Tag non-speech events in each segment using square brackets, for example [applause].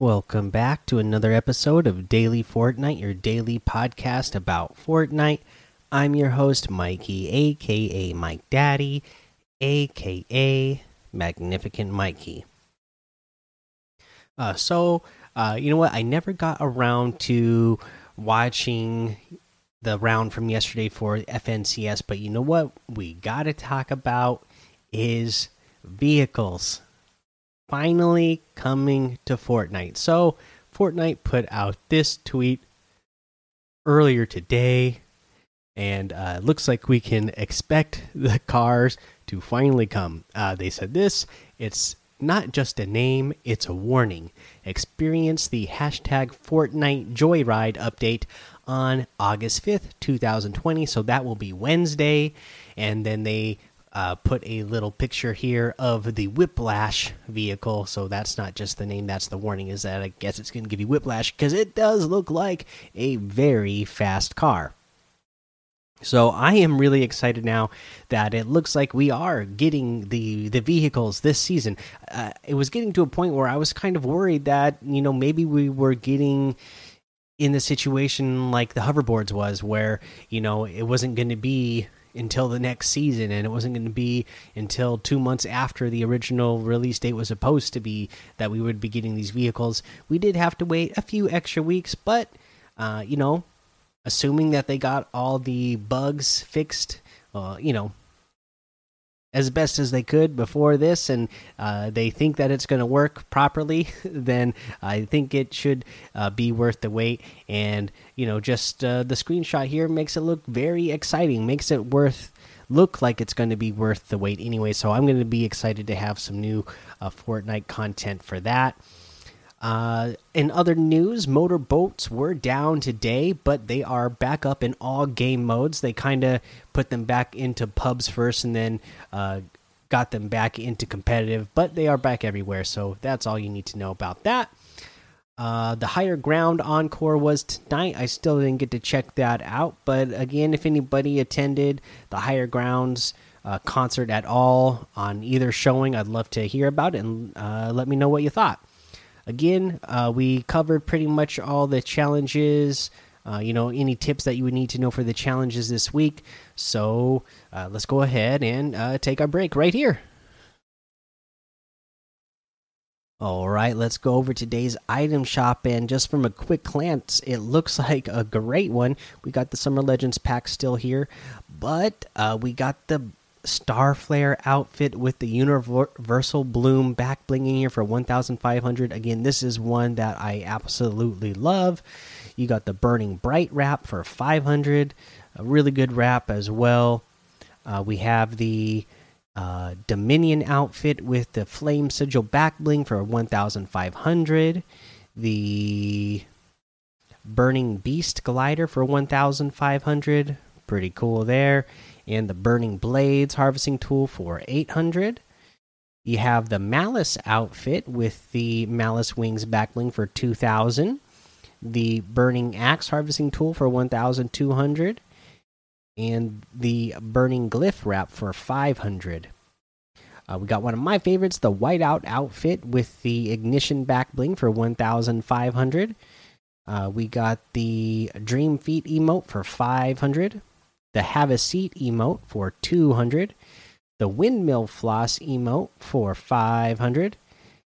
welcome back to another episode of Daily Fortnite, your daily podcast about Fortnite. I'm your host, Mikey, aka Mike Daddy, aka Magnificent Mikey. Uh, so, uh, you know what? I never got around to watching the round from yesterday for FNCS, but you know what? We got to talk about is vehicles finally coming to Fortnite. So, Fortnite put out this tweet earlier today, and uh, looks like we can expect [laughs] the cars to finally come. Uh, they said this it's not just a name, it's a warning. Experience the hashtag Fortnite Joyride update on August 5th, 2020. So that will be Wednesday. And then they uh, put a little picture here of the Whiplash vehicle. So that's not just the name, that's the warning. Is that I guess it's going to give you Whiplash because it does look like a very fast car. So I am really excited now that it looks like we are getting the the vehicles this season. Uh, it was getting to a point where I was kind of worried that you know maybe we were getting in the situation like the hoverboards was, where you know it wasn't going to be until the next season and it wasn't going to be until two months after the original release date was supposed to be that we would be getting these vehicles. We did have to wait a few extra weeks but uh, you know assuming that they got all the bugs fixed uh, you know as best as they could before this and uh, they think that it's going to work properly [laughs] then i think it should uh, be worth the wait. And you know just uh, the screenshot here makes it look very exciting makes it worth look like it's going to be worth the wait anyway. So i'm going to be excited to have some new uh, fortnite content for that uh, in other news, motorboats were down today, but they are back up in all game modes. They kind of put them back into pubs first and then uh, got them back into competitive, but they are back everywhere. So that's all you need to know about that. Uh, the higher ground encore was tonight. I still didn't get to check that out, but again, if anybody attended the higher grounds uh, concert at all on either showing, I'd love to hear about it and uh, let me know what you thought. Again, uh, we covered pretty much all the challenges. Uh, you know, any tips that you would need to know for the challenges this week. So uh, let's go ahead and uh, take our break right here. All right, let's go over today's item shop. And just from a quick glance, it looks [laughs] like a great one. We got the Summer Legends pack still here, but uh, we got the Starflare outfit with the Universal Bloom back blinging here for 1,500. Again, this is one that I absolutely love. You got the Burning Bright wrap for 500, a really good wrap as well. Uh, we have the uh, Dominion outfit with the Flame Sigil back bling for 1,500. The Burning Beast glider for 1,500. Pretty cool there and the Burning Blades harvesting tool for 800. You have the Malice outfit with the Malice Wings backbling for 2000. The Burning Axe harvesting tool for 1200. And the Burning Glyph wrap for 500. Uh, we got one of my favorites, the Whiteout outfit with the Ignition back bling for 1500. Uh, we got the Dream Feet emote for 500 the Have a Seat emote for 200, the Windmill Floss emote for 500,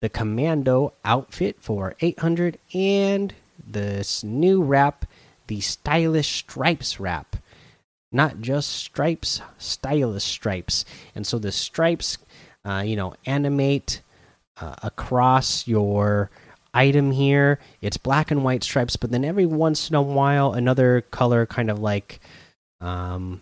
the Commando outfit for 800, and this new wrap, the Stylish Stripes wrap. Not just stripes, stylish stripes. And so the stripes, uh, you know, animate uh, across your item here. It's black and white stripes, but then every once in a while, another color kind of like um,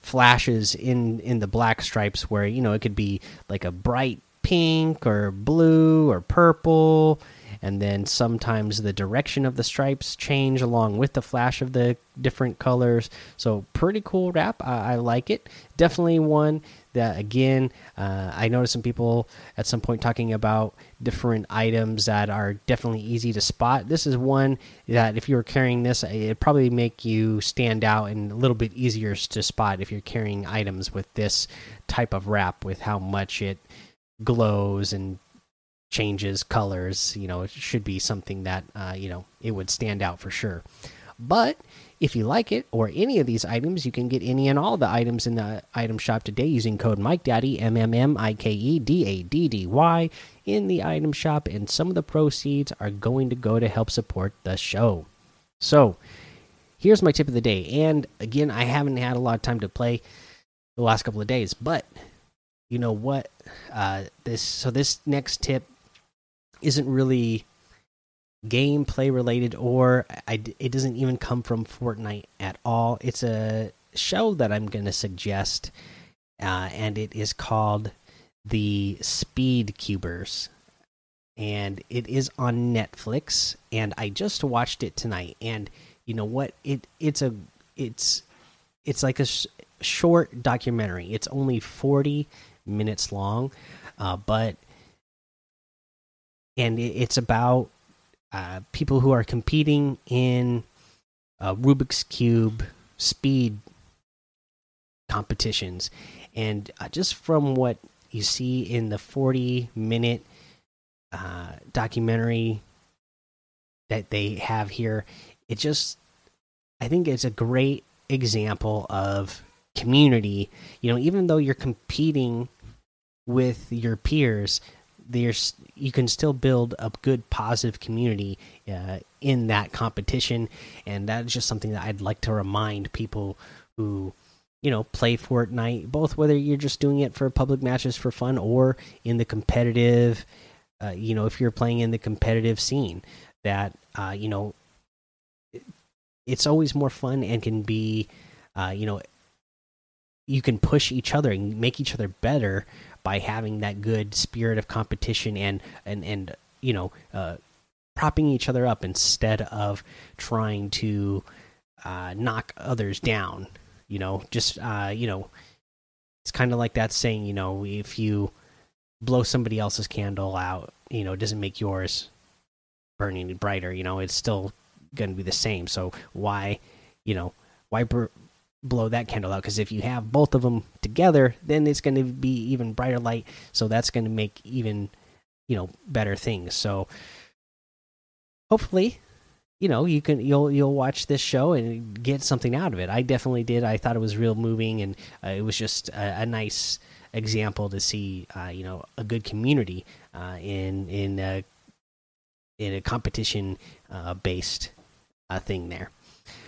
flashes in in the black stripes where you know it could be like a bright pink or blue or purple and then sometimes the direction of the stripes change along with the flash of the different colors. So pretty cool wrap. I, I like it. Definitely one that again uh, i noticed some people at some point talking about different items that are definitely easy to spot. This is one that if you were carrying this it probably make you stand out and a little bit easier to spot if you're carrying items with this type of wrap with how much it glows and changes colors. You know, it should be something that uh, you know it would stand out for sure. But if you like it or any of these items, you can get any and all the items in the item shop today using code MikeDaddy M M M I K E D A D D Y in the item shop, and some of the proceeds are going to go to help support the show. So, here's my tip of the day. And again, I haven't had a lot of time to play the last couple of days, but you know what? Uh, this so this next tip isn't really gameplay related or I, it doesn't even come from Fortnite at all. It's a show that I'm going to suggest, uh, and it is called the Speed Cubers, and it is on Netflix. And I just watched it tonight, and you know what? It it's a it's it's like a sh short documentary. It's only 40 minutes long, uh, but and it's about uh, people who are competing in Rubik's Cube speed competitions. And uh, just from what you see in the 40 minute uh, documentary that they have here, it just, I think it's a great example of community. You know, even though you're competing with your peers, there's you can still build a good positive community uh, in that competition. And that is just something that i'd like to remind people who you know play fortnite both whether you're just doing it for public matches for fun or in the competitive uh, you know if you're playing in the competitive scene that uh, you know it's always more fun and can be uh, you know you can push each other and make each other better by having that good spirit of competition and and and you know uh, propping each other up instead of trying to uh, knock others down. You know, just uh, you know, it's kind of like that saying. You know, if you blow somebody else's candle out, you know, it doesn't make yours burning brighter. You know, it's still going to be the same. So why, you know, why blow that candle out because if you have both of them together then it's going to be even brighter light. So that's going to make even you know better things. So hopefully you know you can you'll you'll watch this show and get something out of it. I definitely did. I thought it was real moving and uh, it was just a, a, nice example to see uh, you know a good community uh, in in a, in a competition uh, based uh, thing there